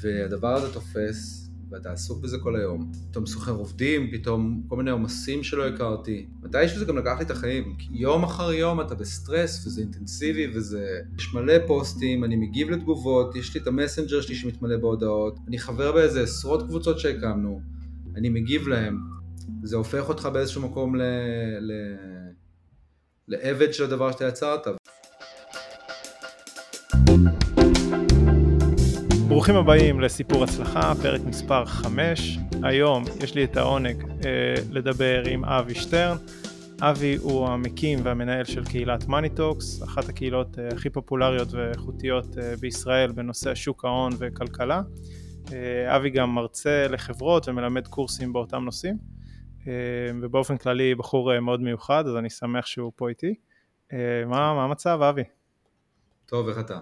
והדבר הזה תופס, ואתה עסוק בזה כל היום. פתאום שוכר עובדים, פתאום כל מיני עומסים שלא הכרתי. מתישהו זה גם לקח לי את החיים. יום אחר יום אתה בסטרס, וזה אינטנסיבי, וזה... יש מלא פוסטים, אני מגיב לתגובות, יש לי את המסנג'ר שלי שמתמלא בהודעות, אני חבר באיזה עשרות קבוצות שהקמנו, אני מגיב להם. זה הופך אותך באיזשהו מקום ל... ל... לעבד של הדבר שאתה יצרת. ברוכים הבאים לסיפור הצלחה, פרק מספר 5. היום יש לי את העונג אה, לדבר עם אבי שטרן. אבי הוא המקים והמנהל של קהילת MoneyTalks, אחת הקהילות אה, הכי פופולריות ואיכותיות אה, בישראל בנושא שוק ההון וכלכלה. אה, אבי גם מרצה לחברות ומלמד קורסים באותם נושאים, אה, ובאופן כללי בחור אה, מאוד מיוחד, אז אני שמח שהוא פה איתי. אה, מה, מה המצב, אבי? טוב, איך אתה?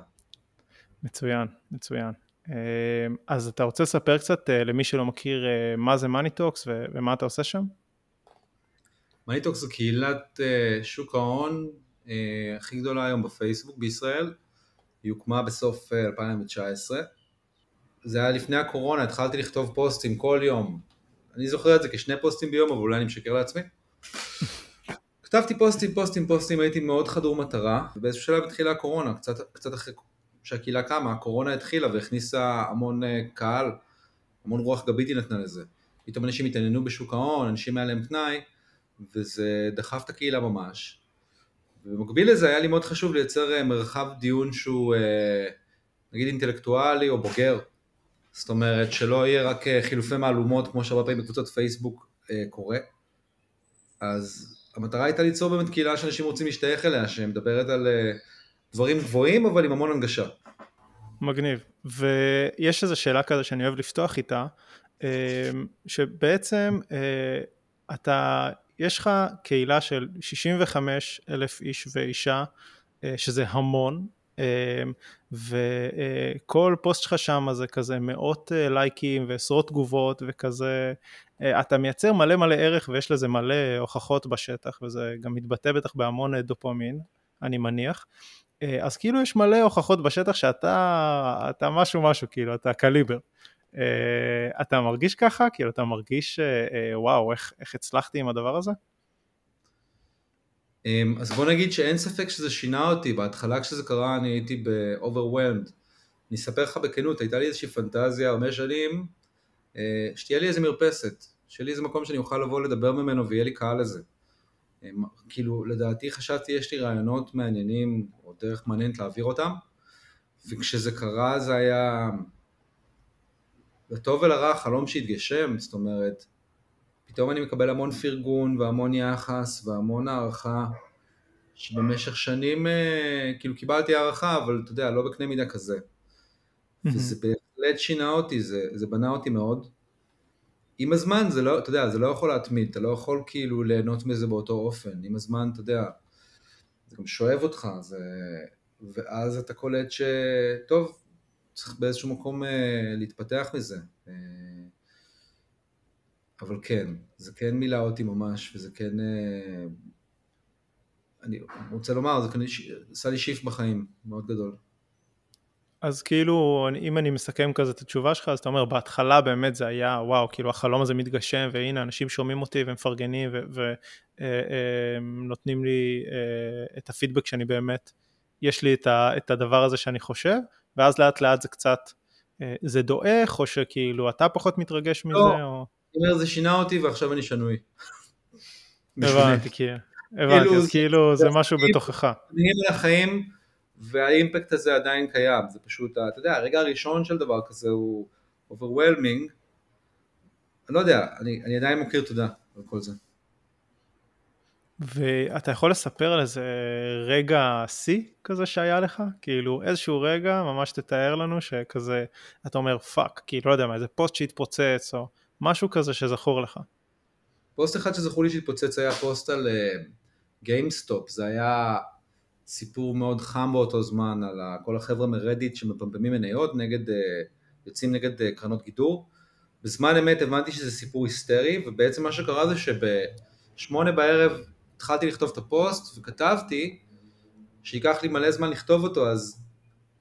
מצוין, מצוין. אמ, אז אתה רוצה לספר קצת אה, למי שלא מכיר אה, מה זה מאניטוקס ומה אתה עושה שם? מאניטוקס זו קהילת אה, שוק ההון הכי גדולה היום בפייסבוק בישראל, היא הוקמה בסוף 2019. זה היה לפני הקורונה, התחלתי לכתוב פוסטים כל יום. אני זוכר את זה כשני פוסטים ביום, אבל אולי אני משקר לעצמי. כתבתי פוסטים, פוסטים, פוסטים, הייתי מאוד חדור מטרה, ובאיזשהו שלב התחילה הקורונה, קצת, קצת אחרי שהקהילה קמה, הקורונה התחילה והכניסה המון אה, קהל, המון רוח גבית היא נתנה לזה. פתאום אנשים התעניינו בשוק ההון, אנשים היה להם פנאי, וזה דחף את הקהילה ממש. ובמקביל לזה היה לי מאוד חשוב לייצר אה, מרחב דיון שהוא אה, נגיד אינטלקטואלי או בוגר. זאת אומרת שלא יהיה רק חילופי מהלומות כמו שהרבה פעמים בקבוצות פייסבוק קורה. אז המטרה הייתה ליצור באמת קהילה שאנשים רוצים להשתייך אליה, שמדברת על דברים גבוהים אבל עם המון הנגשה. מגניב. ויש איזו שאלה כזה שאני אוהב לפתוח איתה, אמ, שבעצם אה, אתה, יש לך קהילה של 65 אלף איש ואישה, אה, שזה המון, וכל פוסט שלך שם זה כזה מאות אה, לייקים ועשרות תגובות וכזה, אתה מייצר מלא מלא ערך ויש לזה מלא הוכחות בשטח וזה גם מתבטא בטח בהמון דופמין, אני מניח. אה, אז כאילו יש מלא הוכחות בשטח שאתה אתה משהו משהו, כאילו, אתה קליבר. אה, אתה מרגיש ככה? כאילו, אתה מרגיש, אה, וואו, איך, איך הצלחתי עם הדבר הזה? אמ, אז בוא נגיד שאין ספק שזה שינה אותי, בהתחלה כשזה קרה אני הייתי ב-overwhelmed. אני אספר לך בכנות, הייתה לי איזושהי פנטזיה הרבה שנים, שתהיה לי איזה מרפסת, שיהיה לי איזה מקום שאני אוכל לבוא לדבר ממנו ויהיה לי קהל לזה. כאילו לדעתי חשבתי יש לי רעיונות מעניינים או דרך מעניינת להעביר אותם וכשזה קרה זה היה לטוב ולרע חלום שהתגשם, זאת אומרת פתאום אני מקבל המון פרגון והמון יחס והמון הערכה שבמשך שנים אה, כאילו קיבלתי הערכה אבל אתה יודע לא בקנה מידה כזה. וזה בהחלט שינה אותי, זה, זה בנה אותי מאוד עם הזמן זה לא, אתה יודע, זה לא יכול להתמיד, אתה לא יכול כאילו ליהנות מזה באותו אופן, עם הזמן, אתה יודע, זה גם שואב אותך, זה... ואז אתה קולט שטוב, צריך באיזשהו מקום אה, להתפתח מזה. אה, אבל כן, זה כן מילא אותי ממש, וזה כן... אה, אני רוצה לומר, זה כן עשה לי shift בחיים, מאוד גדול. אז כאילו, אם אני מסכם כזה את התשובה שלך, אז אתה אומר, בהתחלה באמת זה היה, וואו, כאילו החלום הזה מתגשם, והנה, אנשים שומעים אותי ומפרגנים ונותנים אה, אה, לי אה, את הפידבק שאני באמת, יש לי את הדבר הזה שאני חושב, ואז לאט לאט זה קצת, זה דועך, או שכאילו אתה פחות מתרגש מזה, לא, או... אומר, זה שינה אותי ועכשיו אני שנוי. הבנתי, כאילו, הבנתי, אז כאילו זה משהו בתוכך. אני לחיים, והאימפקט הזה עדיין קיים, זה פשוט, אתה יודע, הרגע הראשון של דבר כזה הוא overwhelming, אני לא יודע, אני, אני עדיין מוקיר תודה על כל זה. ואתה יכול לספר על איזה רגע שיא כזה שהיה לך? כאילו איזשהו רגע ממש תתאר לנו שכזה, אתה אומר fuck, כאילו לא יודע מה, איזה פוסט שהתפוצץ או משהו כזה שזכור לך. פוסט אחד שזכור לי שהתפוצץ היה פוסט על גיימסטופ, אה, זה היה סיפור מאוד חם באותו זמן על כל החבר'ה מרדיט שמפמפמים מניות נגד, אה, יוצאים נגד אה, קרנות גידור. בזמן אמת הבנתי שזה סיפור היסטרי, ובעצם מה שקרה זה שבשמונה בערב התחלתי לכתוב את הפוסט וכתבתי שייקח לי מלא זמן לכתוב אותו, אז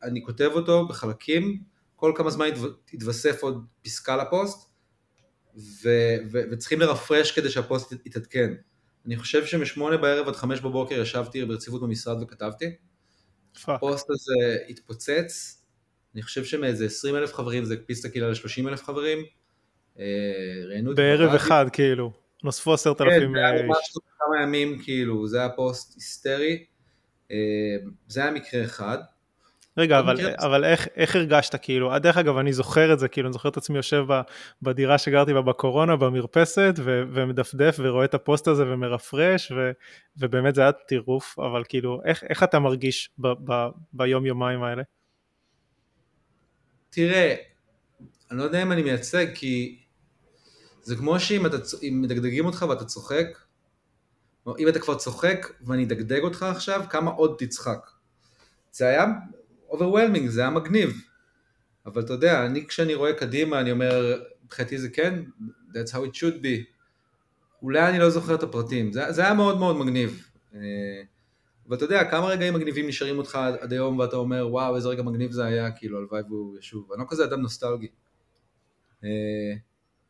אני כותב אותו בחלקים, כל כמה זמן יתווסף עוד פסקה לפוסט, ו, ו, וצריכים לרפרש כדי שהפוסט יתעדכן. אני חושב שמשמונה בערב עד חמש בבוקר ישבתי ברציפות במשרד וכתבתי. הפוסט הזה התפוצץ, אני חושב שמאיזה 20 אלף חברים זה הקפיץ את הקהילה ל-30 אלף חברים. אה, ראיינו בערב אחד כאילו, נוספו עשרת אלפים כן, זה היה ממש תוך כמה ימים כאילו, זה היה פוסט היסטרי. אה, זה היה מקרה אחד. רגע, אבל, אבל איך, איך הרגשת כאילו, דרך אגב אני זוכר את זה, כאילו אני זוכר את עצמי יושב בדירה שגרתי בה בקורונה במרפסת ו, ומדפדף ורואה את הפוסט הזה ומרפרש ו, ובאמת זה היה טירוף, אבל כאילו איך, איך אתה מרגיש ב, ב, ביום יומיים האלה? תראה, אני לא יודע אם אני מייצג כי זה כמו שאם אתה, מדגדגים אותך ואתה צוחק, אם אתה כבר צוחק ואני אדגדג אותך עכשיו, כמה עוד תצחק? זה היה overwhelming, זה היה מגניב. אבל אתה יודע, אני כשאני רואה קדימה, אני אומר, מבחינתי זה כן, that's how it should be. אולי אני לא זוכר את הפרטים, זה, זה היה מאוד מאוד מגניב. אה, ואתה יודע, כמה רגעים מגניבים נשארים אותך עד, עד היום ואתה אומר, וואו, איזה רגע מגניב זה היה, כאילו, הלוואי והוא ישוב. אני לא כזה אדם נוסטלגי. אה,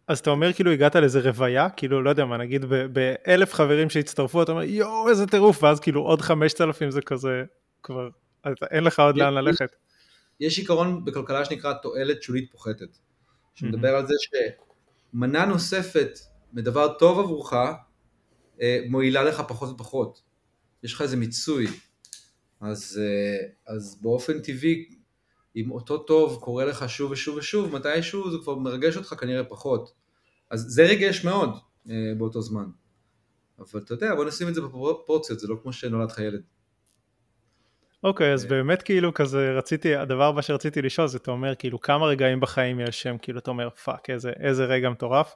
אז אתה אומר כאילו הגעת לאיזה רוויה, כאילו לא יודע מה, נגיד באלף חברים שהצטרפו, אתה אומר יואו איזה טירוף, ואז כאילו עוד חמשת אלפים זה כזה כבר אין לך עוד לאן ללכת. יש עיקרון בכלכלה שנקרא תועלת שולית פוחתת, שמדבר על זה שמנה נוספת מדבר טוב עבורך, אה, מועילה לך פחות ופחות. יש לך איזה מיצוי. אז, אה, אז באופן טבעי, אם אותו טוב קורה לך שוב ושוב ושוב, מתישהו זה כבר מרגש אותך כנראה פחות. אז זה ריגש מאוד אה, באותו זמן. אבל אתה יודע, בוא נשים את זה בפרופורציות, זה לא כמו שנולד לך ילד. אוקיי, אוקיי, אז באמת כאילו כזה רציתי, הדבר הבא שרציתי לשאול זה, אתה אומר כאילו כמה רגעים בחיים יש שם, כאילו אתה אומר fuck, איזה, איזה רגע מטורף,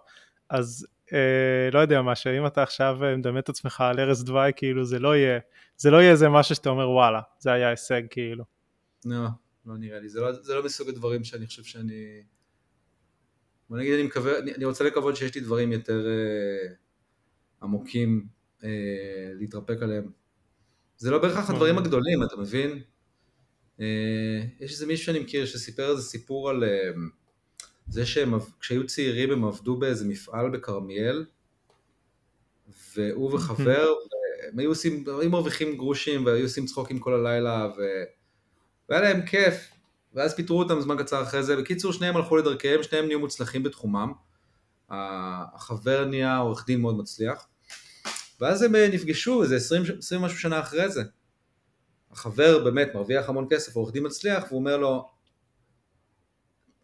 אז אה, לא יודע מה, שאם אתה עכשיו אה, מדמה את עצמך על ערש דווי, כאילו זה לא יהיה, זה לא יהיה איזה משהו שאתה אומר וואלה, זה היה הישג כאילו. לא, לא נראה לי, זה לא, זה לא מסוג הדברים שאני חושב שאני, בוא נגיד אני מקווה, אני, אני רוצה לקוות שיש לי דברים יותר אה, עמוקים אה, להתרפק עליהם. זה לא בהכרח הדברים אוקיי. הגדולים, אתה מבין? אה, יש איזה מישהו שאני מכיר שסיפר איזה סיפור על אה, זה שהם, כשהיו צעירים הם עבדו באיזה מפעל בכרמיאל, והוא וחבר, הם היו עושים, היו מרוויחים גרושים והיו עושים צחוקים כל הלילה, ו... והיה להם כיף, ואז פיטרו אותם זמן קצר אחרי זה. בקיצור, שניהם הלכו לדרכיהם, שניהם נהיו מוצלחים בתחומם. החבר נהיה עורך דין מאוד מצליח, ואז הם אה, נפגשו איזה 20, 20 משהו שנה אחרי זה. החבר באמת מרוויח המון כסף, עורך דין מצליח, והוא אומר לו,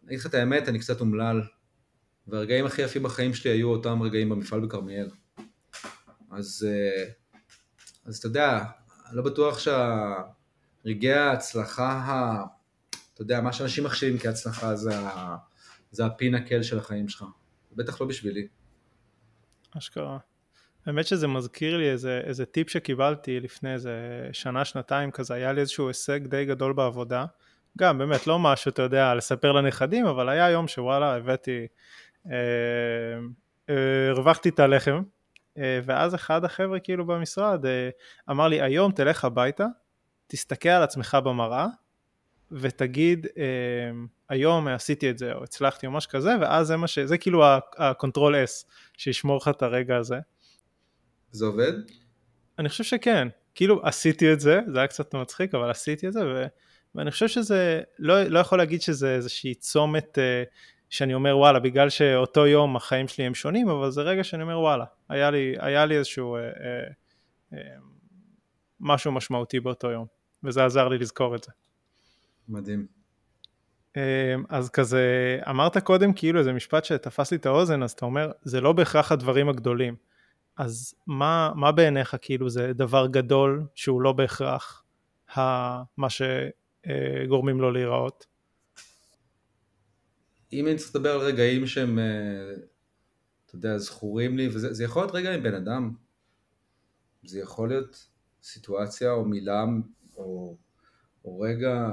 אני אגיד לך את האמת, אני קצת אומלל, והרגעים הכי יפים בחיים שלי היו אותם רגעים במפעל בכרמיאל. אז, אה, אז אתה יודע, לא בטוח שהרגעי ההצלחה, ה... אתה יודע, מה שאנשים מחשיבים כהצלחה זה, ה... זה הפינקל של החיים שלך. בטח לא בשבילי. אשכרה. האמת שזה מזכיר לי איזה, איזה טיפ שקיבלתי לפני איזה שנה, שנתיים כזה, היה לי איזשהו הישג די גדול בעבודה. גם באמת לא משהו, אתה יודע, לספר לנכדים, אבל היה יום שוואלה, הבאתי, אה, אה, הרווחתי את הלחם, אה, ואז אחד החבר'ה כאילו במשרד אה, אמר לי, היום תלך הביתה, תסתכל על עצמך במראה, ותגיד, אה, היום עשיתי את זה, או הצלחתי או משהו כזה, ואז זה מה ש... זה כאילו ה-control S, שישמור לך את הרגע הזה. זה עובד? אני חושב שכן, כאילו עשיתי את זה, זה היה קצת מצחיק, אבל עשיתי את זה, ו... ואני חושב שזה, לא, לא יכול להגיד שזה איזושהי צומת uh, שאני אומר וואלה, בגלל שאותו יום החיים שלי הם שונים, אבל זה רגע שאני אומר וואלה, היה לי, היה לי איזשהו uh, uh, uh, משהו משמעותי באותו יום, וזה עזר לי לזכור את זה. מדהים. אז כזה, אמרת קודם כאילו איזה משפט שתפס לי את האוזן, אז אתה אומר, זה לא בהכרח הדברים הגדולים. אז מה, מה בעיניך כאילו זה דבר גדול שהוא לא בהכרח מה שגורמים לו להיראות? אם אני צריך לדבר על רגעים שהם, אה, אתה יודע, זכורים לי, וזה יכול להיות רגע עם בן אדם, זה יכול להיות סיטואציה או מילה או, או רגע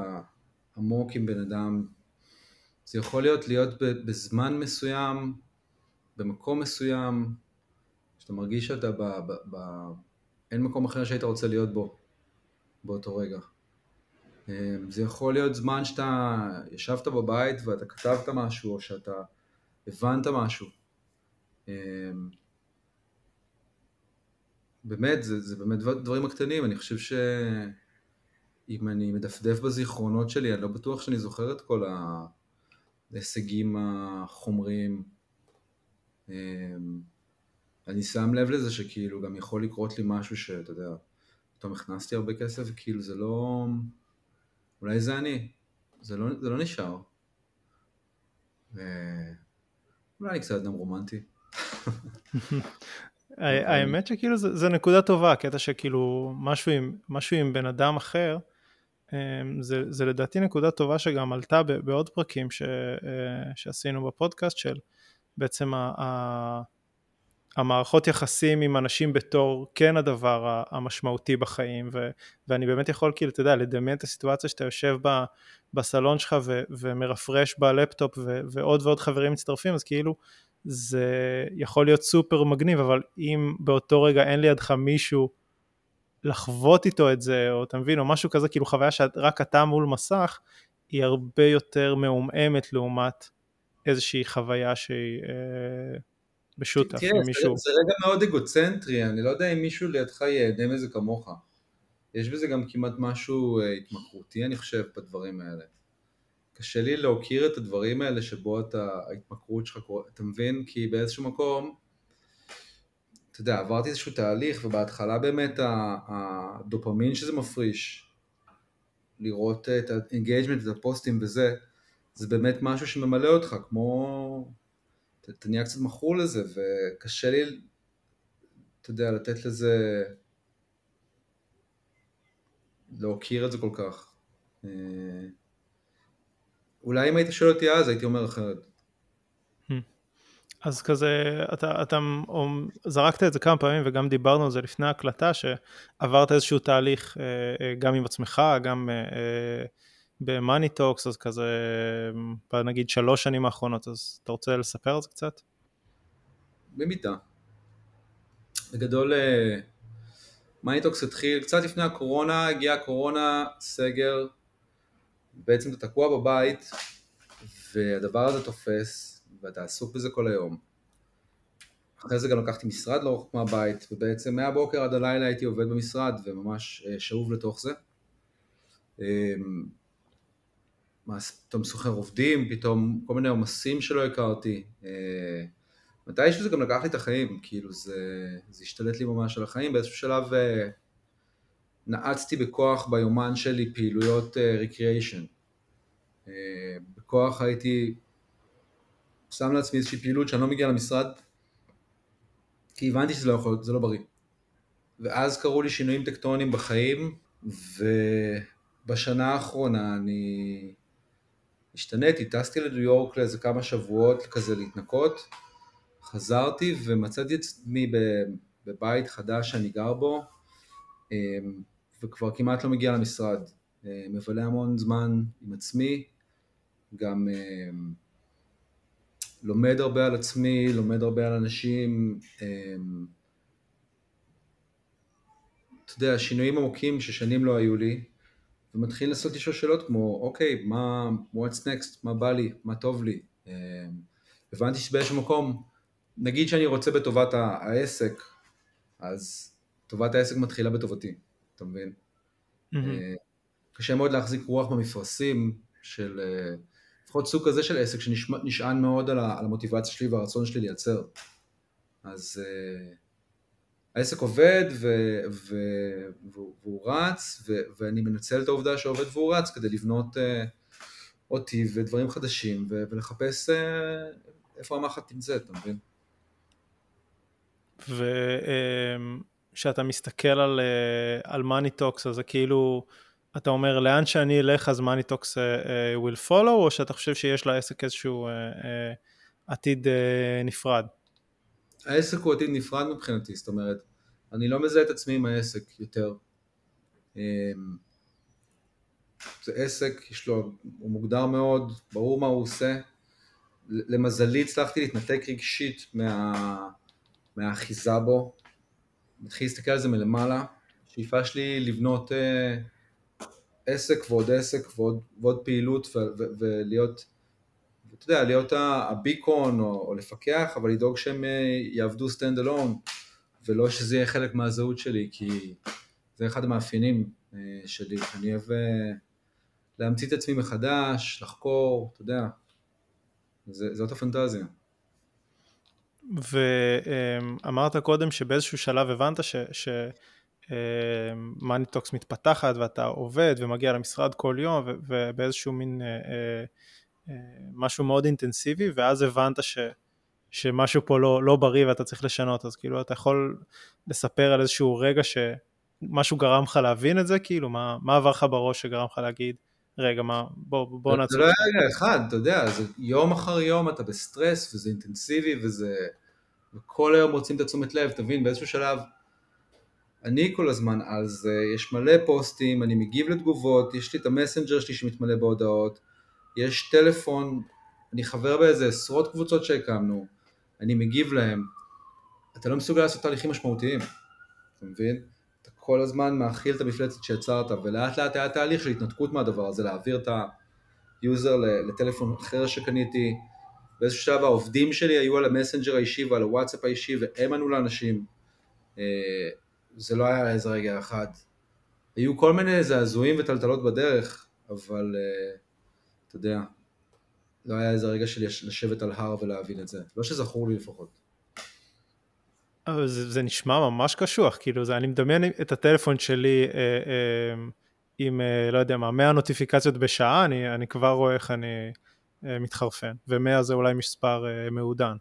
עמוק עם בן אדם, זה יכול להיות להיות בזמן מסוים, במקום מסוים, שאתה מרגיש שאתה ב... ב, ב אין מקום אחר שהיית רוצה להיות בו באותו רגע. זה יכול להיות זמן שאתה ישבת בבית ואתה כתבת משהו, או שאתה הבנת משהו. באמת, זה, זה באמת דברים הקטנים, אני חושב שאם אני מדפדף בזיכרונות שלי, אני לא בטוח שאני זוכר את כל ההישגים החומריים. אני שם לב לזה שכאילו גם יכול לקרות לי משהו שאתה יודע, פתאום הכנסתי הרבה כסף, וכאילו זה לא... אולי זה אני, זה לא, זה לא נשאר. אולי אני קצת אדם רומנטי. האמת שכאילו זה, זה נקודה טובה, הקטע שכאילו משהו עם, משהו עם בן אדם אחר, אמ, זה, זה לדעתי נקודה טובה שגם עלתה בעוד פרקים ש, אה, שעשינו בפודקאסט של בעצם ה, ה, המערכות יחסים עם אנשים בתור כן הדבר המשמעותי בחיים ו, ואני באמת יכול כאילו אתה יודע לדמיין את הסיטואציה שאתה יושב ב, בסלון שלך ו, ומרפרש בלפטופ ו, ועוד ועוד חברים מצטרפים אז כאילו זה יכול להיות סופר מגניב, אבל אם באותו רגע אין לידך מישהו לחוות איתו את זה, או אתה מבין, או משהו כזה, כאילו חוויה שרק אתה מול מסך, היא הרבה יותר מעומעמת לעומת איזושהי חוויה שהיא אה, בשותף תראה, מישהו. זה רגע מאוד אגוצנטרי, אני לא יודע אם מישהו לידך ייהנה מזה כמוך. יש בזה גם כמעט משהו אה, התמכרותי, אני חושב, בדברים האלה. קשה לי להוקיר את הדברים האלה שבו אתה, ההתמכרות שלך קורית, אתה מבין? כי באיזשהו מקום, אתה יודע, עברתי איזשהו תהליך, ובהתחלה באמת הדופמין שזה מפריש, לראות את ה engagement, את הפוסטים וזה, זה באמת משהו שממלא אותך, כמו... אתה נהיה קצת מכור לזה, וקשה לי, אתה יודע, לתת לזה... להוקיר את זה כל כך. אה, אולי אם היית שואל אותי אז הייתי אומר אחרת. המ. אז כזה, אתה, אתה זרקת את זה כמה פעמים וגם דיברנו על זה לפני ההקלטה, שעברת איזשהו תהליך אה, אה, גם עם עצמך, גם אה, במאניטוקס, אז כזה, נגיד שלוש שנים האחרונות, אז אתה רוצה לספר על זה קצת? במידה. בגדול, מאניטוקס התחיל קצת לפני הקורונה, הגיעה הקורונה, סגר, בעצם אתה תקוע בבית והדבר הזה תופס ואתה עסוק בזה כל היום. אחרי זה גם לקחתי משרד לא רחוק מהבית ובעצם מהבוקר עד הלילה הייתי עובד במשרד וממש אה, שאוב לתוך זה. פתאום סוחר עובדים, פתאום כל מיני עומסים שלא הכרתי. אה, מתישהו זה גם לקח לי את החיים, כאילו זה, זה השתלט לי ממש על החיים, באיזשהו שלב אה, נעצתי בכוח ביומן שלי פעילויות ריקריאיישן. Uh, בכוח הייתי שם לעצמי איזושהי פעילות שאני לא מגיע למשרד, כי הבנתי שזה לא יכול, זה לא בריא. ואז קרו לי שינויים טקטוניים בחיים, ובשנה האחרונה אני השתניתי, טסתי לניו יורק לאיזה כמה שבועות כזה להתנקות, חזרתי ומצאתי את עצמי בבית חדש שאני גר בו, אה, וכבר כמעט לא מגיע למשרד. אה, מבלה המון זמן עם עצמי, גם אה, לומד הרבה על עצמי, לומד הרבה על אנשים, אתה יודע, שינויים עמוקים ששנים לא היו לי, ומתחיל לנסות לשאול שאלות כמו, אוקיי, מה, what's next, מה בא לי, מה טוב לי. הבנתי שבאיזשהו מקום, נגיד שאני רוצה בטובת העסק, אז טובת העסק מתחילה בטובתי, אתה מבין? Mm-hmm. קשה מאוד להחזיק רוח במפרשים של אה, לפחות סוג כזה של עסק שנשען מאוד על, המוטיבציה שלי והרצון שלי לייצר. אז uh, העסק עובד ו, ו, והוא, והוא רץ ו, ואני מנצל את העובדה שעובד והוא רץ כדי לבנות uh, אותי ודברים חדשים ו, ולחפש אה, איפה המחט נמצאת, אתה מבין? וכשאתה מסתכל על, על מאניטוקס אז זה כאילו אתה אומר לאן שאני אלך אז מאניטוקס אה, אה, will follow או שאתה חושב שיש לעסק איזשהו עתיד נפרד? העסק הוא עתיד נפרד מבחינתי, זאת אומרת, אני לא מזהה את עצמי עם העסק יותר. Um, זה עסק, יש לו, הוא מוגדר מאוד, ברור מה הוא עושה. למזלי הצלחתי להתנתק רגשית מה, מהאחיזה בו, מתחיל להסתכל על זה מלמעלה. השאיפה שלי לבנות uh, עסק ועוד עסק ועוד, ועוד פעילות ו, ו, ולהיות, אתה יודע, להיות הביקון או, או לפקח, אבל לדאוג שהם אה, יעבדו stand alone, ולא שזה יהיה חלק מהזהות שלי, כי זה אחד המאפיינים אה, שלי, אני אוהב להמציא את עצמי מחדש, לחקור, אתה יודע, זה, זאת הפנטזיה. ואמרת קודם שבאיזשהו שלב הבנת שמאניטוקס מתפתחת ואתה עובד ומגיע למשרד כל יום ובאיזשהו מין אה, אה, אה, משהו מאוד אינטנסיבי ואז הבנת ש, שמשהו פה לא, לא בריא ואתה צריך לשנות. אז כאילו אתה יכול לספר על איזשהו רגע שמשהו גרם לך להבין את זה? כאילו מה, מה עבר לך בראש שגרם לך להגיד רגע, מה, בוא, בוא נעצור. זה לא היה רגע אחד, אתה יודע, זה יום אחר יום אתה בסטרס, וזה אינטנסיבי, וזה... וכל היום רוצים את התשומת לב, תבין, באיזשהו שלב, אני כל הזמן על זה, יש מלא פוסטים, אני מגיב לתגובות, יש לי את המסנג'ר שלי שמתמלא בהודעות, יש טלפון, אני חבר באיזה עשרות קבוצות שהקמנו, אני מגיב להם, אתה לא מסוגל לעשות תהליכים משמעותיים, אתה מבין? כל הזמן מאכיל את המפלצת שיצרת, ולאט לאט היה תהליך של התנתקות מהדבר הזה, להעביר את ה user לטלפון אחר שקניתי. באיזשהו שלב העובדים שלי היו על המסנג'ר האישי ועל הוואטסאפ האישי, והם ענו לאנשים. אה, זה לא היה איזה רגע אחד. היו כל מיני זעזועים וטלטלות בדרך, אבל אה, אתה יודע, לא היה איזה רגע של לשבת על הר ולהבין את זה. לא שזכור לי לפחות. זה, זה נשמע ממש קשוח, כאילו זה, אני מדמיין את הטלפון שלי אה, אה, עם, אה, לא יודע מה, 100 נוטיפיקציות בשעה, אני, אני כבר רואה איך אני אה, מתחרפן, ו-100 זה אולי מספר אה, מעודן.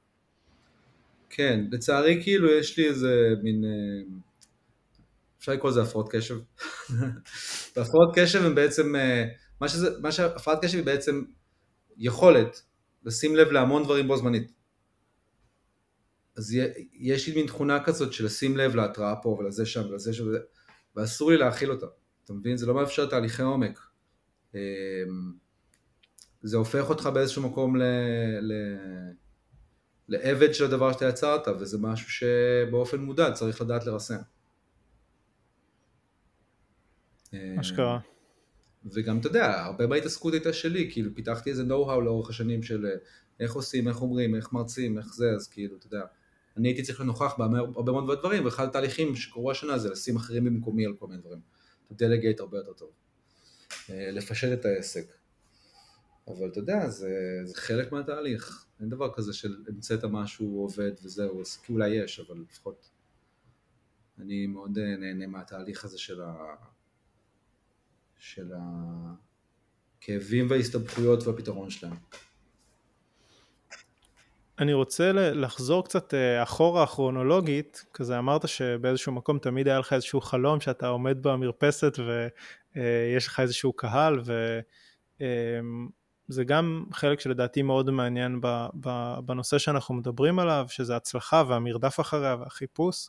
כן, לצערי כאילו יש לי איזה מין, אה, אפשר לקרוא לזה הפרעות קשב. והפרעות קשב הם בעצם, אה, מה שזה, מה שהפרעת קשב היא בעצם יכולת לשים לב להמון דברים בו זמנית. אז יש לי מין תכונה כזאת של לשים לב להתראה פה ולזה שם ולזה שם ואסור לי להכיל אותה, אתה מבין? זה לא מאפשר תהליכי עומק. אמ, זה הופך אותך באיזשהו מקום ל... ל... לעבד של הדבר שאתה יצרת, וזה משהו שבאופן מודע צריך לדעת לרסן. אשכרה. וגם אתה יודע, הרבה מההתעסקות הייתה שלי, כאילו פיתחתי איזה נו-האו לאורך השנים של איך עושים, איך אומרים, איך מרצים, איך זה, אז כאילו, אתה יודע, אני הייתי צריך לנוכח בהרבה מאוד דברים, ואחד התהליכים שקרו השנה זה לשים אחרים במקומי על כל מיני דברים. דלגייט הרבה יותר טוב. אה, לפשט את העסק. אבל אתה יודע, זה, זה חלק מהתהליך. אין דבר כזה של המצאת משהו עובד וזהו, כי אולי יש, אבל לפחות אני מאוד אה, נהנה מהתהליך הזה של, ה... של הכאבים וההסתבכויות והפתרון שלהם. אני רוצה לחזור קצת אה, אחורה כרונולוגית, כזה אמרת שבאיזשהו מקום תמיד היה לך איזשהו חלום שאתה עומד במרפסת ויש לך איזשהו קהל וזה גם חלק שלדעתי מאוד מעניין בנושא שאנחנו מדברים עליו, שזה הצלחה והמרדף אחריה והחיפוש.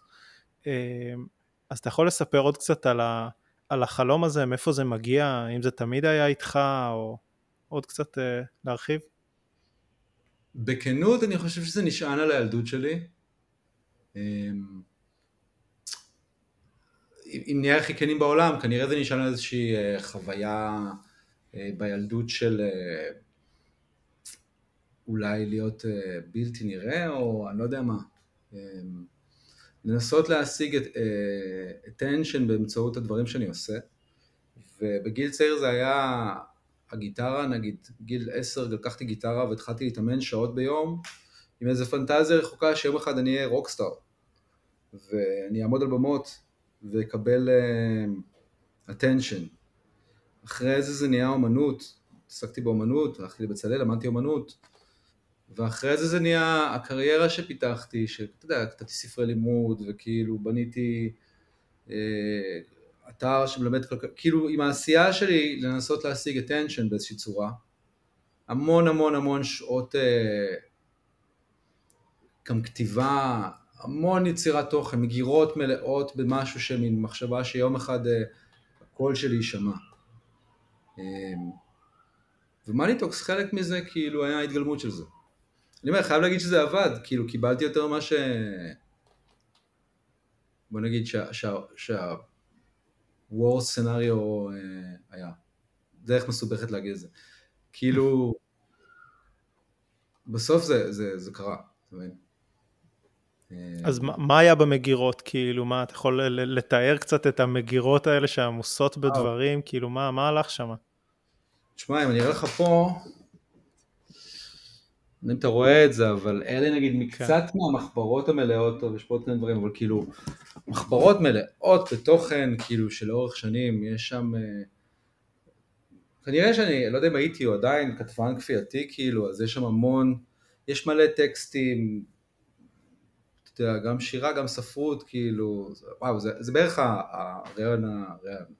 אז אתה יכול לספר עוד קצת על, ה, על החלום הזה, מאיפה זה מגיע, אם זה תמיד היה איתך, או עוד קצת אה, להרחיב? בכנות אני חושב שזה נשען על הילדות שלי. אמ, אם נהיה הכי כנים בעולם, כנראה זה נשען על איזושהי אה, חוויה אה, בילדות של אה, אולי להיות בלתי נראה, או אני לא יודע מה. לנסות להשיג את attention באמצעות הדברים שאני עושה. ובגיל צעיר זה היה הגיטרה, נגיד גיל עשר לקחתי גיטרה והתחלתי להתאמן שעות ביום עם איזה פנטזיה רחוקה שיום אחד אני אהיה רוקסטאר ואני אעמוד על במות ואקבל uh, attention. אחרי זה זה נהיה אומנות, עסקתי באומנות, הלכתי לבצלאל, למדתי אומנות ואחרי זה זה נהיה הקריירה שפיתחתי, שאתה יודע, כתבתי ספרי לימוד וכאילו בניתי אה, אתר שמלמד כלכלה, כאילו עם העשייה שלי לנסות להשיג attention באיזושהי צורה, המון המון המון שעות אה, גם כתיבה, המון יצירת תוכן, מגירות מלאות במשהו שמין מחשבה שיום אחד אה, הקול שלי יישמע. אה, ומאניטוקס חלק מזה כאילו היה ההתגלמות של זה. אני אומר, חייב להגיד שזה עבד, כאילו קיבלתי יותר ממה ש... בוא נגיד שה... שה... שה... worst scenario אה, היה. דרך מסובכת להגיד את זה. כאילו, בסוף זה, זה, זה קרה, אתה מבין? אז מה, היה במגירות, כאילו, מה, אתה יכול לתאר קצת את המגירות האלה שעמוסות בדברים, כאילו, מה, מה הלך שם? תשמע, אם אני אראה לך פה, אם אתה רואה את זה, אבל אלה נגיד כן. מקצת כן. מהמחברות המלאות, טוב, יש פה עוד כמה דברים, אבל כאילו, מחברות מלאות בתוכן, כאילו, שלאורך שנים, יש שם... אה, כנראה שאני, לא יודע אם הייתי או עדיין כתבן כפייתי, כאילו, אז יש שם המון, יש מלא טקסטים, אתה יודע, גם שירה, גם ספרות, כאילו, וואו, זה, זה בערך הרעיון,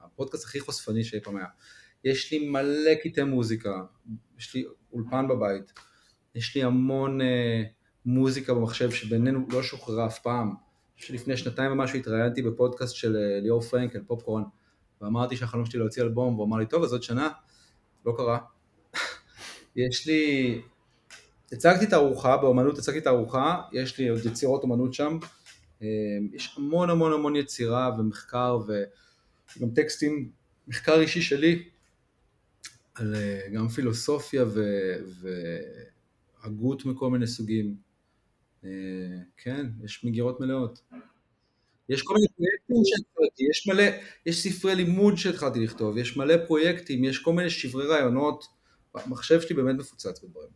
הפודקאסט הכי חושפני שאי פעם היה. יש לי מלא קטעי מוזיקה, יש לי אולפן בבית, יש לי המון אה, מוזיקה במחשב שבינינו לא שוחררה אף פעם. לפני שנתיים ומשהו התראיינתי בפודקאסט של אה, ליאור פרנקל, פופקורן, ואמרתי שהחלום שלי להוציא אלבום, והוא אמר לי, טוב, אז עוד שנה, לא קרה. יש לי, הצגתי את הארוחה, באמנות הצגתי את הארוחה, יש לי עוד יצירות אמנות שם, אה, יש המון המון המון יצירה ומחקר וגם טקסטים, מחקר אישי שלי, על אה, גם פילוסופיה ו... והגות מכל מיני סוגים. אה, כן, יש מגירות מלאות. יש כל מיני פרויקטים שהתחלתי, יש מלא, יש ספרי לימוד שהתחלתי לכתוב, יש מלא פרויקטים, יש כל מיני שברי רעיונות, המחשב שלי באמת מפוצץ בדברים.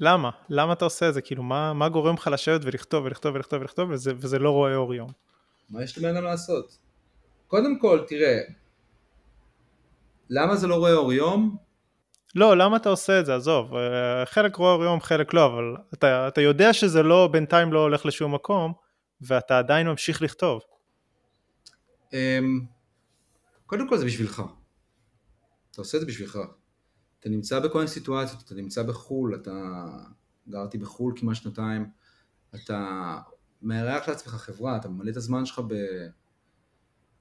למה? למה אתה עושה את זה? כאילו, מה, מה גורם לך לשבת ולכתוב ולכתוב ולכתוב ולכתוב וזה, וזה לא רואה אור יום? מה יש לבן אדם לעשות? קודם כל, תראה, למה זה לא רואה אור יום? לא, למה אתה עושה את זה? עזוב, אה, חלק רואה יום, חלק לא, אבל אתה, אתה יודע שזה לא, בינתיים לא הולך לשום מקום, ואתה עדיין ממשיך לכתוב. אמ, קודם כל זה בשבילך. אתה עושה את זה בשבילך. אתה נמצא בכל מיני סיטואציות, אתה נמצא בחו"ל, אתה... גרתי בחו"ל כמעט שנתיים, אתה מארח לעצמך חברה, אתה ממלא את הזמן שלך ב...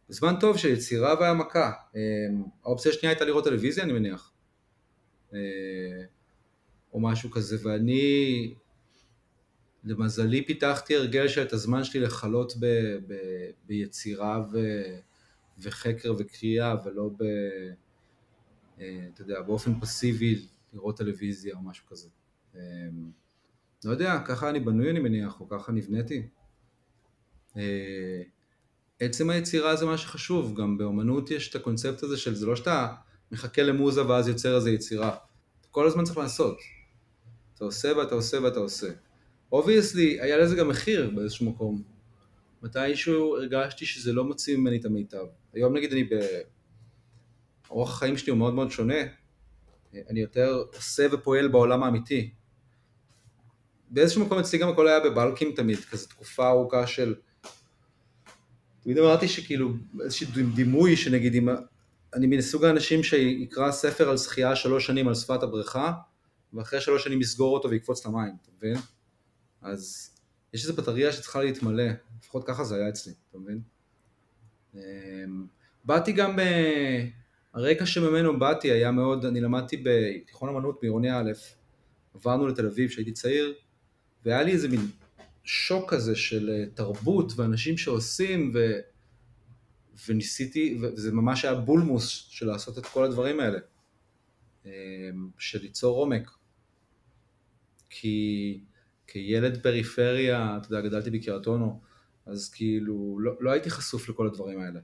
בזמן טוב של יצירה והעמקה. אמ, האופציה השנייה הייתה לראות טלוויזיה, אני מניח. אה, או משהו כזה, ואני למזלי פיתחתי הרגל שאת הזמן שלי לכלות ב, ב, ביצירה ו, וחקר וקריאה ולא ב... אה, אתה יודע, באופן פסיבי לראות טלוויזיה או משהו כזה. אה, לא יודע, ככה אני בנוי אני מניח, או ככה נבניתי. עצם היצירה זה מה שחשוב, גם באומנות יש את הקונספט הזה של זה לא שאתה מחכה למוזה ואז יוצר איזה יצירה, אתה כל הזמן צריך לעשות. אתה עושה ואתה עושה ואתה עושה. Obviously, היה לזה גם מחיר באיזשהו מקום. מתישהו הרגשתי שזה לא מוציא ממני את המיטב. היום נגיד אני ב... אורח החיים שלי הוא מאוד מאוד שונה. אני יותר עושה ופועל בעולם האמיתי. באיזשהו מקום אצלי גם הכל היה בבלקים תמיד, כזה תקופה ארוכה של... תמיד אמרתי שכאילו, איזשהו דימוי שנגיד אם... אני מסוג האנשים שיקרא ספר על שחייה שלוש שנים על שפת הבריכה, ואחרי שלוש שנים יסגור אותו ויקפוץ למים, אתה מבין? אז יש איזו בטריה שצריכה להתמלא, לפחות ככה זה היה אצלי, אתה מבין? אמ, באתי גם, ב... הרקע שממנו באתי היה מאוד, אני למדתי בתיכון אמנות בעירוני א', עברנו לתל אביב כשהייתי צעיר, והיה לי איזה מין שוק כזה של אה, תרבות ואנשים שעושים, ו... וניסיתי, וזה ממש היה בולמוס של לעשות את כל הדברים האלה, אמ, של ליצור עומק. כי כילד פריפריה, אתה יודע, גדלתי בקריית אונו, אז כאילו לא, לא הייתי חשוף לכל הדברים האלה.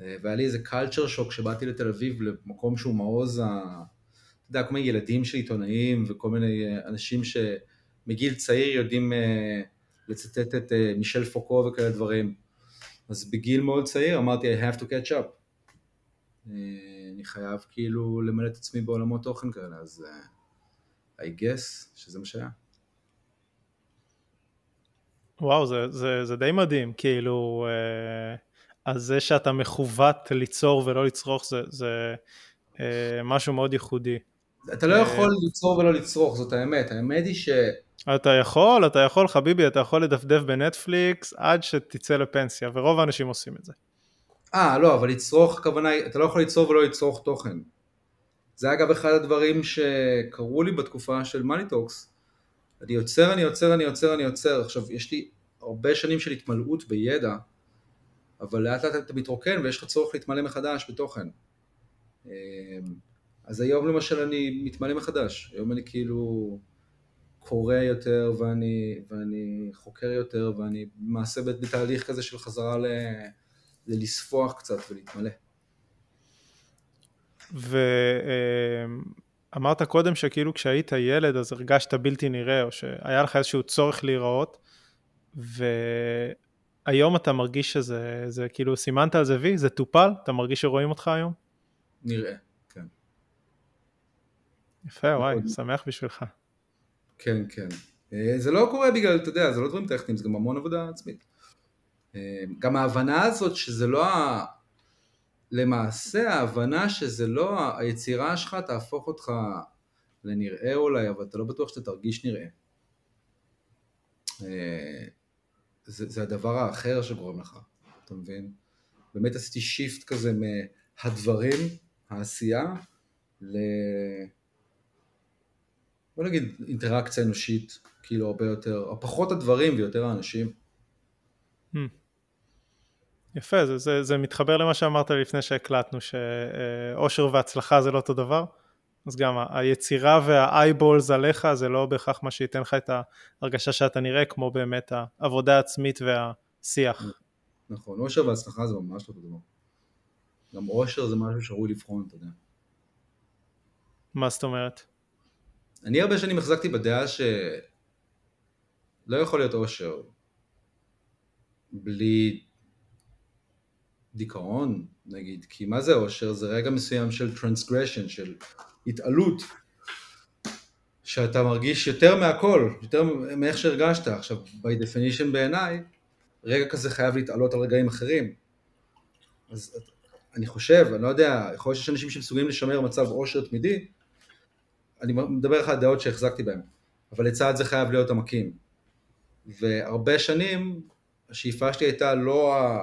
אה, והיה לי איזה קלצ'ר שוק כשבאתי לתל אביב למקום שהוא מעוז, ה... אתה יודע, כל מיני ילדים של עיתונאים וכל מיני אה, אנשים שמגיל צעיר יודעים אה, לצטט את מישל פוקו וכאלה דברים. אז בגיל מאוד צעיר אמרתי I have to catch up. אני חייב כאילו למלא את עצמי בעולמות תוכן כאלה, אז I guess שזה מה שהיה. וואו, זה, זה, זה די מדהים, כאילו, אה, אז זה שאתה מכוות ליצור ולא לצרוך זה, זה אה, משהו מאוד ייחודי. אתה לא יכול ליצור ולא לצרוך, זאת האמת, האמת היא ש... אתה יכול, אתה יכול, חביבי, אתה יכול לדפדף בנטפליקס עד שתצא לפנסיה, ורוב האנשים עושים את זה. אה, לא, אבל לצרוך, הכוונה היא, אתה לא יכול ליצור ולא לצרוך תוכן. זה אגב אחד הדברים שקרו לי בתקופה של מאניטוקס, אני יוצר, אני יוצר, אני יוצר, אני יוצר. עכשיו, יש לי הרבה שנים של התמלאות בידע, אבל לאט לאט אתה מתרוקן ויש לך צורך להתמלא מחדש בתוכן. אז היום למשל אני מתמלא מחדש, היום אני כאילו קורא יותר ואני, ואני חוקר יותר ואני למעשה בתהליך כזה של חזרה ל, ללספוח קצת ולהתמלא. ואמרת קודם שכאילו כשהיית ילד אז הרגשת בלתי נראה או שהיה לך איזשהו צורך להיראות והיום אתה מרגיש שזה זה כאילו סימנת על זה וי? זה טופל? אתה מרגיש שרואים אותך היום? נראה. יפה, וואי, שמח בשבילך. כן, כן. אה, זה לא קורה בגלל, אתה יודע, זה לא דברים טכניים, זה גם המון עבודה עצמית. אה, גם ההבנה הזאת שזה לא ה... למעשה ההבנה שזה לא, היצירה שלך תהפוך אותך לנראה אולי, אבל אתה לא בטוח שאתה תרגיש נראה. אה, זה, זה הדבר האחר שגורם לך, אתה מבין? באמת עשיתי שיפט כזה מהדברים, העשייה, ל... בוא נגיד אינטראקציה אנושית, כאילו הרבה יותר, פחות הדברים ויותר האנשים. Hmm. יפה, זה, זה, זה מתחבר למה שאמרת לפני שהקלטנו, שאושר והצלחה זה לא אותו דבר, אז גם היצירה והאייבולס עליך זה לא בהכרח מה שייתן לך את ההרגשה שאתה נראה, כמו באמת העבודה העצמית והשיח. נכון, אושר והצלחה זה ממש לא אותו דבר. גם אושר זה משהו שראוי לבחון, אתה יודע. מה זאת אומרת? אני הרבה שנים החזקתי בדעה שלא יכול להיות אושר בלי דיכאון, נגיד, כי מה זה אושר? זה רגע מסוים של transgression, של התעלות, שאתה מרגיש יותר מהכל, יותר מאיך שהרגשת. עכשיו, by definition בעיניי, רגע כזה חייב להתעלות על רגעים אחרים. אז אני חושב, אני לא יודע, יכול להיות שיש אנשים שמסוגלים לשמר מצב אושר תמידי, אני מדבר לך על דעות שהחזקתי בהן, אבל לצד זה חייב להיות עמקים. והרבה שנים השאיפה שלי הייתה לא, ה...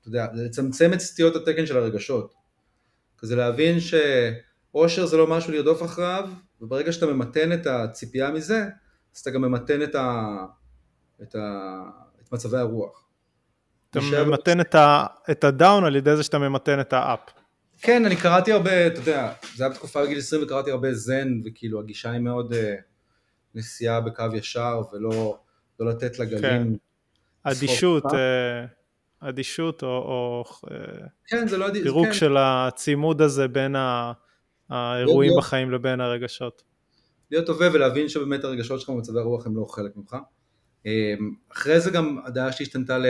אתה יודע, לצמצם את סטיות התקן של הרגשות. כזה להבין שאושר זה לא משהו לרדוף אחריו, וברגע שאתה ממתן את הציפייה מזה, אז אתה גם ממתן את, ה... את, ה... את מצבי הרוח. אתה ממתן את, ה... את הדאון על ידי זה שאתה ממתן את האפ. כן, אני קראתי הרבה, אתה יודע, זה היה בתקופה בגיל 20 וקראתי הרבה זן, וכאילו הגישה היא מאוד uh, נסיעה בקו ישר, ולא לא לתת לגלים... כן. אדישות, uh, אדישות או, או uh, כן, זה לא אדישות, פירוק כן. של הצימוד הזה בין האירועים להיות, בחיים לבין הרגשות. להיות טובה ולהבין שבאמת הרגשות שלך במצבי הרוח הם לא חלק ממך. אחרי זה גם הדעה שלי השתנתה ל...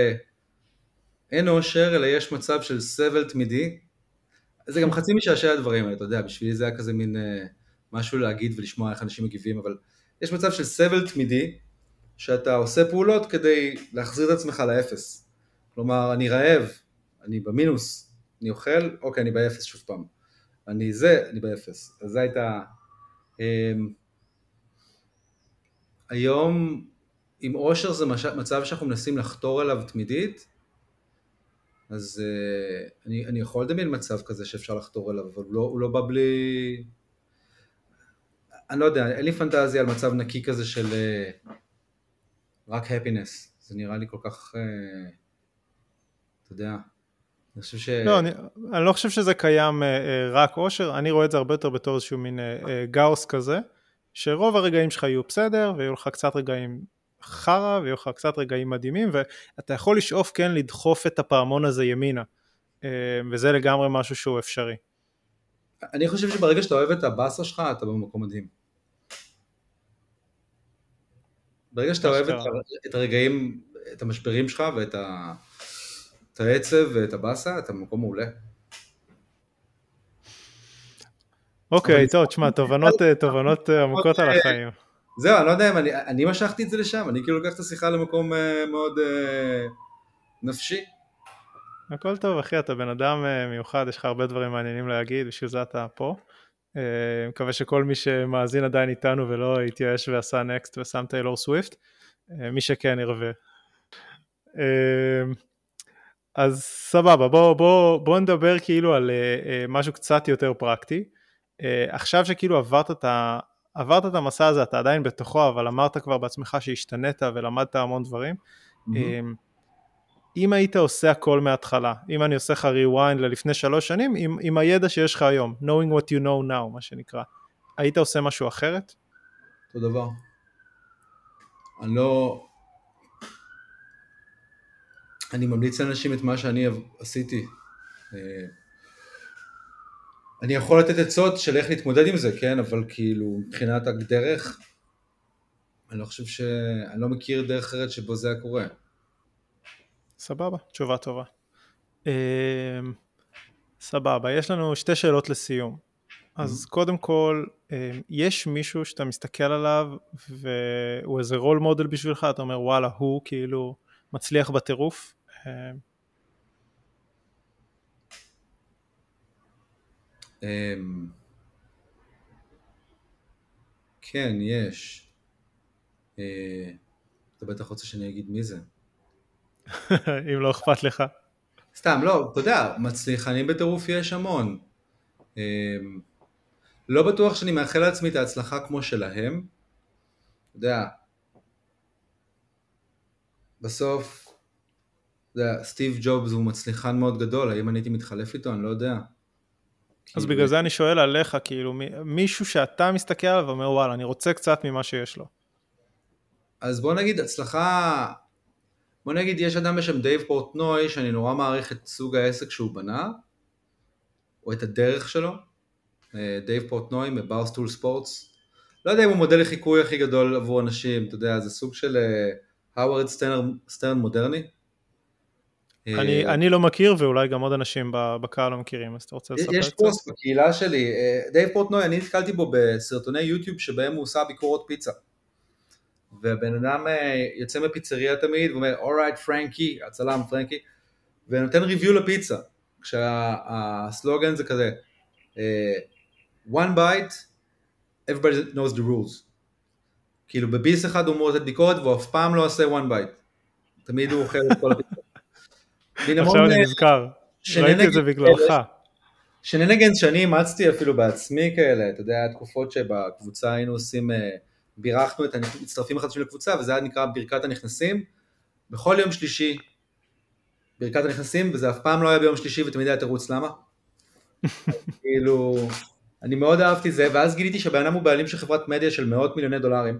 אין אושר, אלא יש מצב של סבל תמידי, זה גם חצי משעשע הדברים האלה, אתה יודע, בשבילי זה היה כזה מין אה, משהו להגיד ולשמוע איך אנשים מגיבים, אבל יש מצב של סבל תמידי, שאתה עושה פעולות כדי להחזיר את עצמך לאפס. כלומר, אני רעב, אני במינוס, אני אוכל, אוקיי, אני באפס שוב פעם. אני זה, אני באפס. אז זו הייתה... אה, היום, עם אושר זה מצב שאנחנו מנסים לחתור אליו תמידית, אז uh, אני, אני יכול לדמיין מצב כזה שאפשר לחתור אליו, אבל הוא לא, הוא לא בא בלי... אני לא יודע, אין לי פנטזיה על מצב נקי כזה של uh, רק הפינס, זה נראה לי כל כך, uh, אתה יודע, אני חושב ש... לא, אני, אני לא חושב שזה קיים uh, רק אושר, אני רואה את זה הרבה יותר בתור איזשהו מין uh, uh, גאוס כזה, שרוב הרגעים שלך יהיו בסדר, ויהיו לך קצת רגעים חרא ויהיו לך קצת רגעים מדהימים ואתה יכול לשאוף כן לדחוף את הפעמון הזה ימינה אה, וזה לגמרי משהו שהוא אפשרי. אני חושב שברגע שאתה אוהב את הבאסה שלך אתה במקום מדהים. ברגע שאתה אוהב את, את הרגעים, את המשברים שלך ואת ה, את העצב ואת הבאסה אתה במקום מעולה. אוקיי, טוב, תשמע, תובנות, תובנות עמוקות על החיים. זהו, אני לא יודע אם אני, אני משכתי את זה לשם, אני כאילו לוקח את השיחה למקום uh, מאוד uh, נפשי. הכל טוב אחי, אתה בן אדם uh, מיוחד, יש לך הרבה דברים מעניינים להגיד, בשביל זה אתה פה. uh, מקווה שכל מי שמאזין עדיין איתנו ולא התייאש ועשה נקסט ושם טיילור סוויפט, uh, מי שכן ירווה. Uh, אז סבבה, בוא, בוא, בוא נדבר כאילו על uh, uh, משהו קצת יותר פרקטי. Uh, עכשיו שכאילו עברת את ה... עברת את המסע הזה, אתה עדיין בתוכו, אבל אמרת כבר בעצמך שהשתנית ולמדת המון דברים. Mm-hmm. אם היית עושה הכל מההתחלה, אם אני עושה לך rewind ללפני שלוש שנים, עם, עם הידע שיש לך היום, knowing what you know now, מה שנקרא, היית עושה משהו אחרת? אותו דבר. אני לא... אני ממליץ לאנשים את מה שאני עשיתי. אני יכול לתת עצות של איך להתמודד עם זה, כן, אבל כאילו מבחינת הדרך, אני לא חושב ש... אני לא מכיר דרך אחרת שבו זה היה קורה. סבבה, תשובה טובה. אמ, סבבה, יש לנו שתי שאלות לסיום. אז mm-hmm. קודם כל, אמ, יש מישהו שאתה מסתכל עליו והוא איזה רול מודל בשבילך, אתה אומר וואלה, הוא כאילו מצליח בטירוף? אמ, אמ, כן, יש. אה, אתה בטח רוצה שאני אגיד מי זה. אם לא אכפת לך. סתם, לא, אתה יודע, מצליחנים בטירוף יש המון. אמ, לא בטוח שאני מאחל לעצמי את ההצלחה כמו שלהם. אתה יודע, בסוף, אתה יודע, סטיב ג'ובס הוא מצליחן מאוד גדול, האם אני הייתי מתחלף איתו? אני לא יודע. אז בגלל זה אני שואל עליך, כאילו, מישהו שאתה מסתכל עליו ואומר, וואלה, אני רוצה קצת ממה שיש לו. אז בוא נגיד, הצלחה... בוא נגיד, יש אדם בשם דייב פורטנוי, שאני נורא מעריך את סוג העסק שהוא בנה, או את הדרך שלו. אה, דייב פורטנוי מברסטול ספורטס. לא יודע אם הוא מודל לחיקוי הכי גדול עבור אנשים, אתה יודע, זה סוג של הווארד אה, סטרן מודרני. אני, אה, אני לא מכיר ואולי גם עוד אנשים בקהל לא מכירים, אז אתה רוצה לספר? יש פוסט בקהילה שלי, אה, דייב פורטנוי, אני נתקלתי בו בסרטוני יוטיוב שבהם הוא עושה ביקורות פיצה. והבן אדם אה, יוצא מפיצריה תמיד ואומר, alright פרנקי, הצלם פרנקי, ונותן review לפיצה, כשהסלוגן זה כזה, one bite, everybody knows the rules. כאילו בביס אחד הוא אמור לתת ביקורת והוא אף פעם לא עושה one bite. תמיד הוא אוכל את כל הפיצה. עכשיו אני נזכר, ראיתי את זה בגללך. שננגן שאני אימצתי אפילו בעצמי כאלה, אתה יודע, תקופות שבקבוצה היינו עושים, אה, בירכנו את המצטרפים החדשים לקבוצה, וזה היה נקרא ברכת הנכנסים. בכל יום שלישי, ברכת הנכנסים, וזה אף פעם לא היה ביום שלישי ותמיד היה תירוץ למה. כאילו, אני מאוד אהבתי זה, ואז גיליתי שהבן אדם הוא בעלים של חברת מדיה של מאות מיליוני דולרים.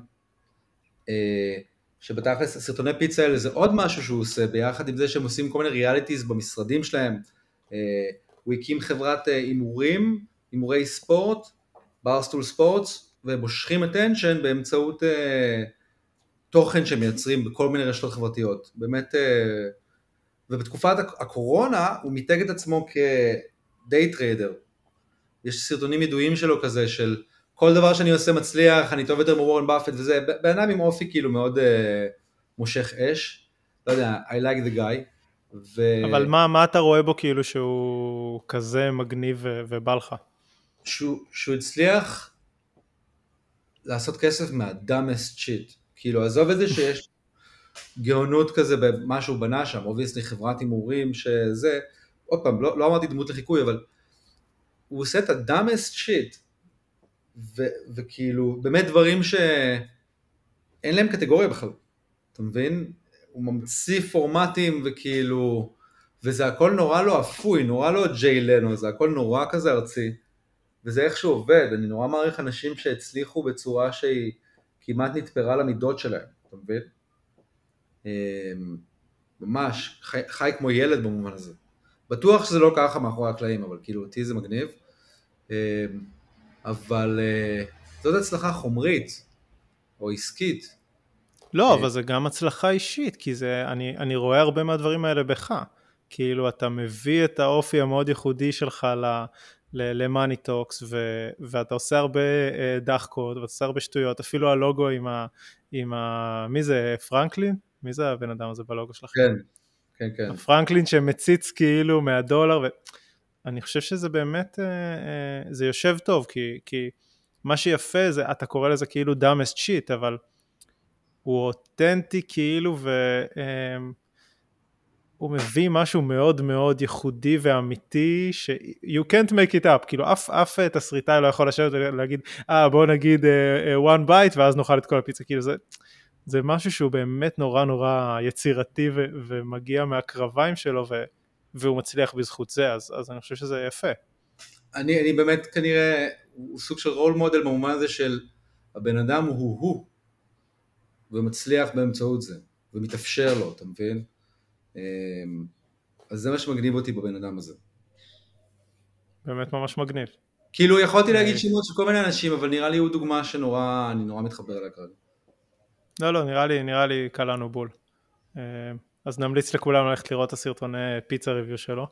אה, שבתכלס הסרטוני פיצה האלה זה עוד משהו שהוא עושה ביחד עם זה שהם עושים כל מיני realities במשרדים שלהם. אה, הוא הקים חברת אה, הימורים, הימורי ספורט, ברסטול ספורטס, והם מושכים attention באמצעות uh, תוכן שהם מייצרים בכל מיני רשתות חברתיות. באמת, ובתקופת הקורונה הוא מיתג את עצמו כ day trader. יש סרטונים ידועים שלו כזה של כל דבר שאני עושה מצליח, אני טוב יותר מוורן באפט וזה, בן אדם עם אופי כאילו מאוד uh, מושך אש, לא יודע, I like the guy. ו... אבל מה, מה אתה רואה בו כאילו שהוא כזה מגניב ובא לך? שהוא, שהוא הצליח לעשות כסף מה dumbest shit. כאילו עזוב את זה שיש גאונות כזה במה שהוא בנה שם, obviously חברת הימורים שזה, עוד פעם, לא, לא אמרתי דמות לחיקוי, אבל הוא עושה את הדאמסט שיט ו- וכאילו, באמת דברים שאין להם קטגוריה בכלל, אתה מבין? הוא ממציא פורמטים וכאילו, וזה הכל נורא לא אפוי, נורא לא ג'יי לנו, זה הכל נורא כזה ארצי, וזה איך שהוא עובד, אני נורא מעריך אנשים שהצליחו בצורה שהיא כמעט נתפרה למידות שלהם, אתה מבין? אמ, ממש, חי, חי כמו ילד במובן הזה. בטוח שזה לא ככה מאחורי הקלעים, אבל כאילו אותי זה מגניב. אבל uh, זאת הצלחה חומרית או עסקית. לא, אבל זה גם הצלחה אישית, כי זה, אני, אני רואה הרבה מהדברים האלה בך. כאילו אתה מביא את האופי המאוד ייחודי שלך ל Money Talks ואתה עושה הרבה uh, דחקות ואתה עושה הרבה שטויות, אפילו הלוגו עם ה... עם ה מי זה, פרנקלין? מי זה הבן אדם הזה בלוגו שלך? כן, כן, כן. פרנקלין שמציץ כאילו מהדולר, ו... אני חושב שזה באמת, אה, אה, זה יושב טוב, כי, כי מה שיפה זה, אתה קורא לזה כאילו dumbest shit, אבל הוא אותנטי כאילו, והוא אה, מביא משהו מאוד מאוד ייחודי ואמיתי, ש- you can't make it up, כאילו אף, אף תסריטאי לא יכול לשבת ולהגיד, אה ah, בוא נגיד one bite ואז נאכל את כל הפיצה, כאילו זה, זה משהו שהוא באמת נורא נורא יצירתי ו- ומגיע מהקרביים שלו ו- והוא מצליח בזכות זה, אז, אז אני חושב שזה יפה. אני, אני באמת כנראה, הוא סוג של רול מודל במובן הזה של הבן אדם הוא הוא, ומצליח באמצעות זה, ומתאפשר לו, אתה מבין? אמ, אז זה מה שמגניב אותי בבן אדם הזה. באמת ממש מגניב. כאילו יכולתי להגיד אה. שמות של כל מיני אנשים, אבל נראה לי הוא דוגמה שנורא, אני נורא מתחבר אליה כרגע. לא, לא, נראה לי, נראה לי קלענו בול. אה, אז נמליץ לכולם ללכת לראות את הסרטוני פיצה review שלו.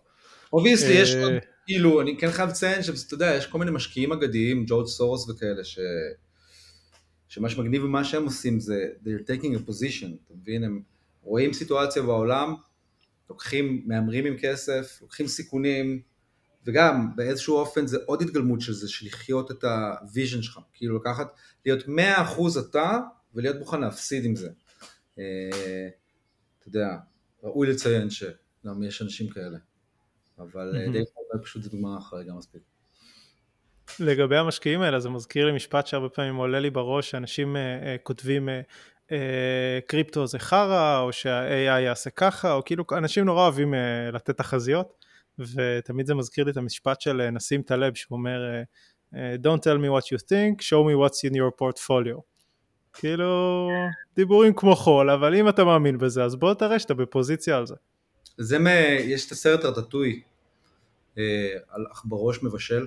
obviously, יש עוד, כאילו, אני כן חייב לציין שאתה יודע, יש כל מיני משקיעים אגדיים, ג'ורג' סורוס וכאלה, ש... שמה שמגניב במה שהם עושים זה, they're taking a position, אתה מבין? הם רואים סיטואציה בעולם, לוקחים, מהמרים עם כסף, לוקחים סיכונים, וגם באיזשהו אופן זה עוד התגלמות של זה, של לחיות את ה vision שלך, כאילו לקחת, להיות 100% אתה, ולהיות מוכן להפסיד עם זה. אתה יודע, ראוי לציין שגם יש אנשים כאלה, אבל mm-hmm. די פשוט זו דוגמה חריגה מספיק. לגבי המשקיעים האלה, זה מזכיר לי משפט שהרבה פעמים עולה לי בראש, שאנשים uh, uh, כותבים uh, uh, קריפטו זה חרא, או שה-AI יעשה ככה, או כאילו אנשים נורא אוהבים uh, לתת תחזיות, ותמיד זה מזכיר לי את המשפט של נסים טלב, שהוא אומר, uh, Don't tell me what you think, show me what's in your portfolio. כאילו, דיבורים כמו חול, אבל אם אתה מאמין בזה, אז בוא תראה שאתה בפוזיציה על זה. זה מ... יש את הסרט הרטטוי, אה, על עכברוש מבשל,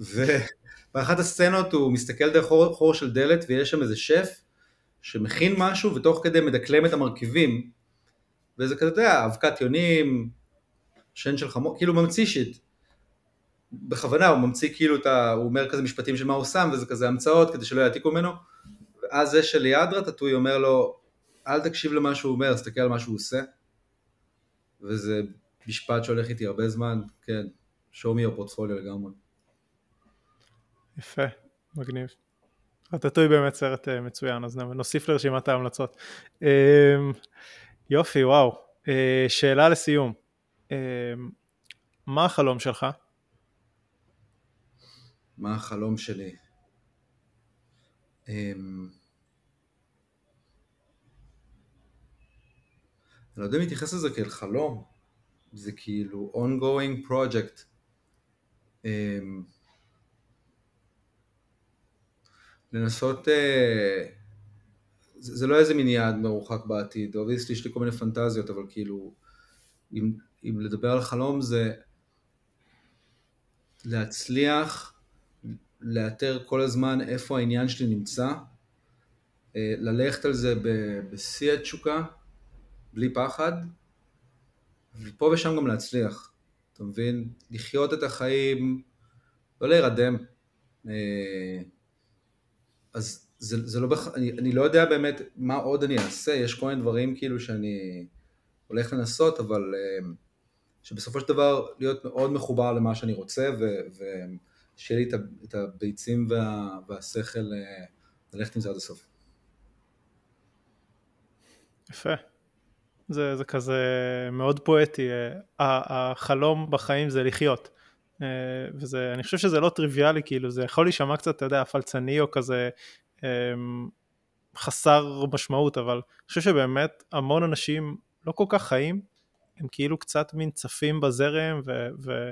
ובאחת הסצנות הוא מסתכל דרך חור, חור של דלת ויש שם איזה שף שמכין משהו ותוך כדי מדקלם את המרכיבים וזה כזה, אתה יודע, אבקת יונים, שן של חמור, כאילו ממציא שיט. בכוונה הוא ממציא כאילו את ה... הוא אומר כזה משפטים של מה הוא שם וזה כזה המצאות כדי שלא יעתיקו ממנו ואז זה שליד רטטוי אומר לו אל תקשיב למה שהוא אומר, תסתכל על מה שהוא עושה וזה משפט שהולך איתי הרבה זמן, כן, show me your portfolio לגמרי. יפה, מגניב. רטטוי באמת סרט uh, מצוין, אז נוסיף לרשימת ההמלצות. Uh, יופי, וואו. Uh, שאלה לסיום. Uh, מה החלום שלך? מה החלום שלי? Um, אני לא יודע אם להתייחס לזה כאל חלום, זה כאילו ongoing project. Um, לנסות, אה, זה, זה לא איזה מין יעד מרוחק בעתיד, אובייסטי יש לי כל מיני פנטזיות, אבל כאילו, אם, אם לדבר על חלום זה להצליח לאתר כל הזמן איפה העניין שלי נמצא, אה, ללכת על זה בשיא התשוקה, בלי פחד, ופה ושם גם להצליח, אתה מבין? לחיות את החיים, לא להירדם. אה, אז זה, זה לא, בח... אני, אני לא יודע באמת מה עוד אני אעשה, יש כל מיני דברים כאילו שאני הולך לנסות, אבל אה, שבסופו של דבר להיות מאוד מחובר למה שאני רוצה, ושיהיה לי את הביצים וה, והשכל אה, ללכת עם זה עד הסוף. יפה. זה, זה כזה מאוד פואטי, אה, החלום בחיים זה לחיות. אה, וזה, אני חושב שזה לא טריוויאלי, כאילו, זה יכול להישמע קצת, אתה יודע, פלצני או כזה אמ, חסר משמעות, אבל אני חושב שבאמת המון אנשים לא כל כך חיים, הם כאילו קצת מין צפים בזרם, ו, ו,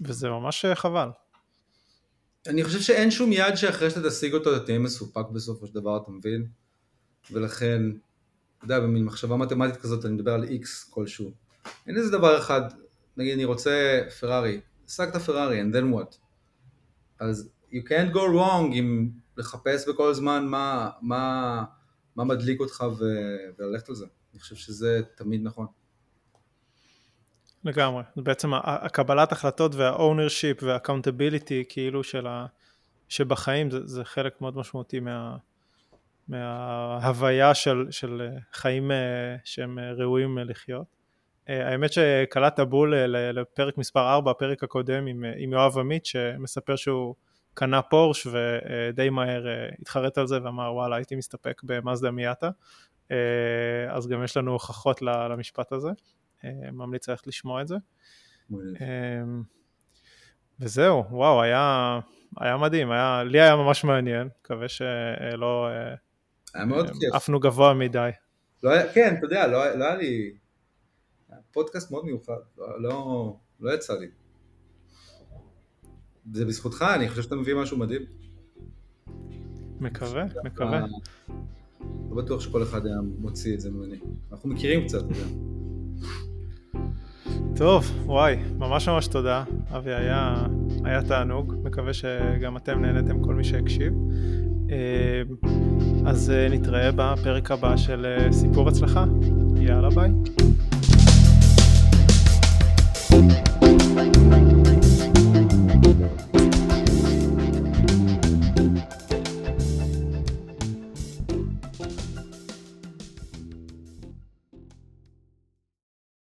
וזה ממש חבל. אני חושב שאין שום יעד שאחרי שאתה תשיג אותו אתה תהיה מסופק בסופו של דבר, אתה מבין? ולכן, יודע, במין מחשבה מתמטית כזאת אני מדבר על איקס כלשהו. אין איזה דבר אחד נגיד אני רוצה פרארי, השגת פרארי, and then what? אז you can't go wrong אם לחפש בכל זמן מה, מה, מה מדליק אותך ו, וללכת על זה. אני חושב שזה תמיד נכון. לגמרי, זה בעצם הקבלת החלטות וה-ownership וה-accountability כאילו של ה... שבחיים זה, זה חלק מאוד משמעותי מה, מההוויה של, של חיים אה, שהם ראויים לחיות. אה, האמת שקלעת בול לפרק מספר 4, הפרק הקודם עם, עם יואב עמית, שמספר שהוא קנה פורש ודי מהר אה, התחרט על זה ואמר וואלה הייתי מסתפק במאזדה מיאטה, אה, אז גם יש לנו הוכחות למשפט הזה, ממליץ ללכת לשמוע את זה. וזהו, וואו, היה, היה מדהים, היה, לי היה ממש מעניין, מקווה שלא היה מאוד כיף. עפנו גבוה מדי. לא היה, כן, אתה יודע, לא, לא היה לי... פודקאסט מאוד מיוחד, לא, לא, לא יצא לי. זה בזכותך, אני חושב שאתה מביא משהו מדהים. מקווה, מקווה. לא בטוח שכל אחד היה מוציא את זה ממני. אנחנו מכירים קצת, אתה יודע. טוב, וואי, ממש ממש תודה. אבי, היה, היה תענוג, מקווה שגם אתם נהנתם, כל מי שהקשיב. אה, אז אה, נתראה בפרק הבא של אה, סיפור הצלחה. יאללה ביי.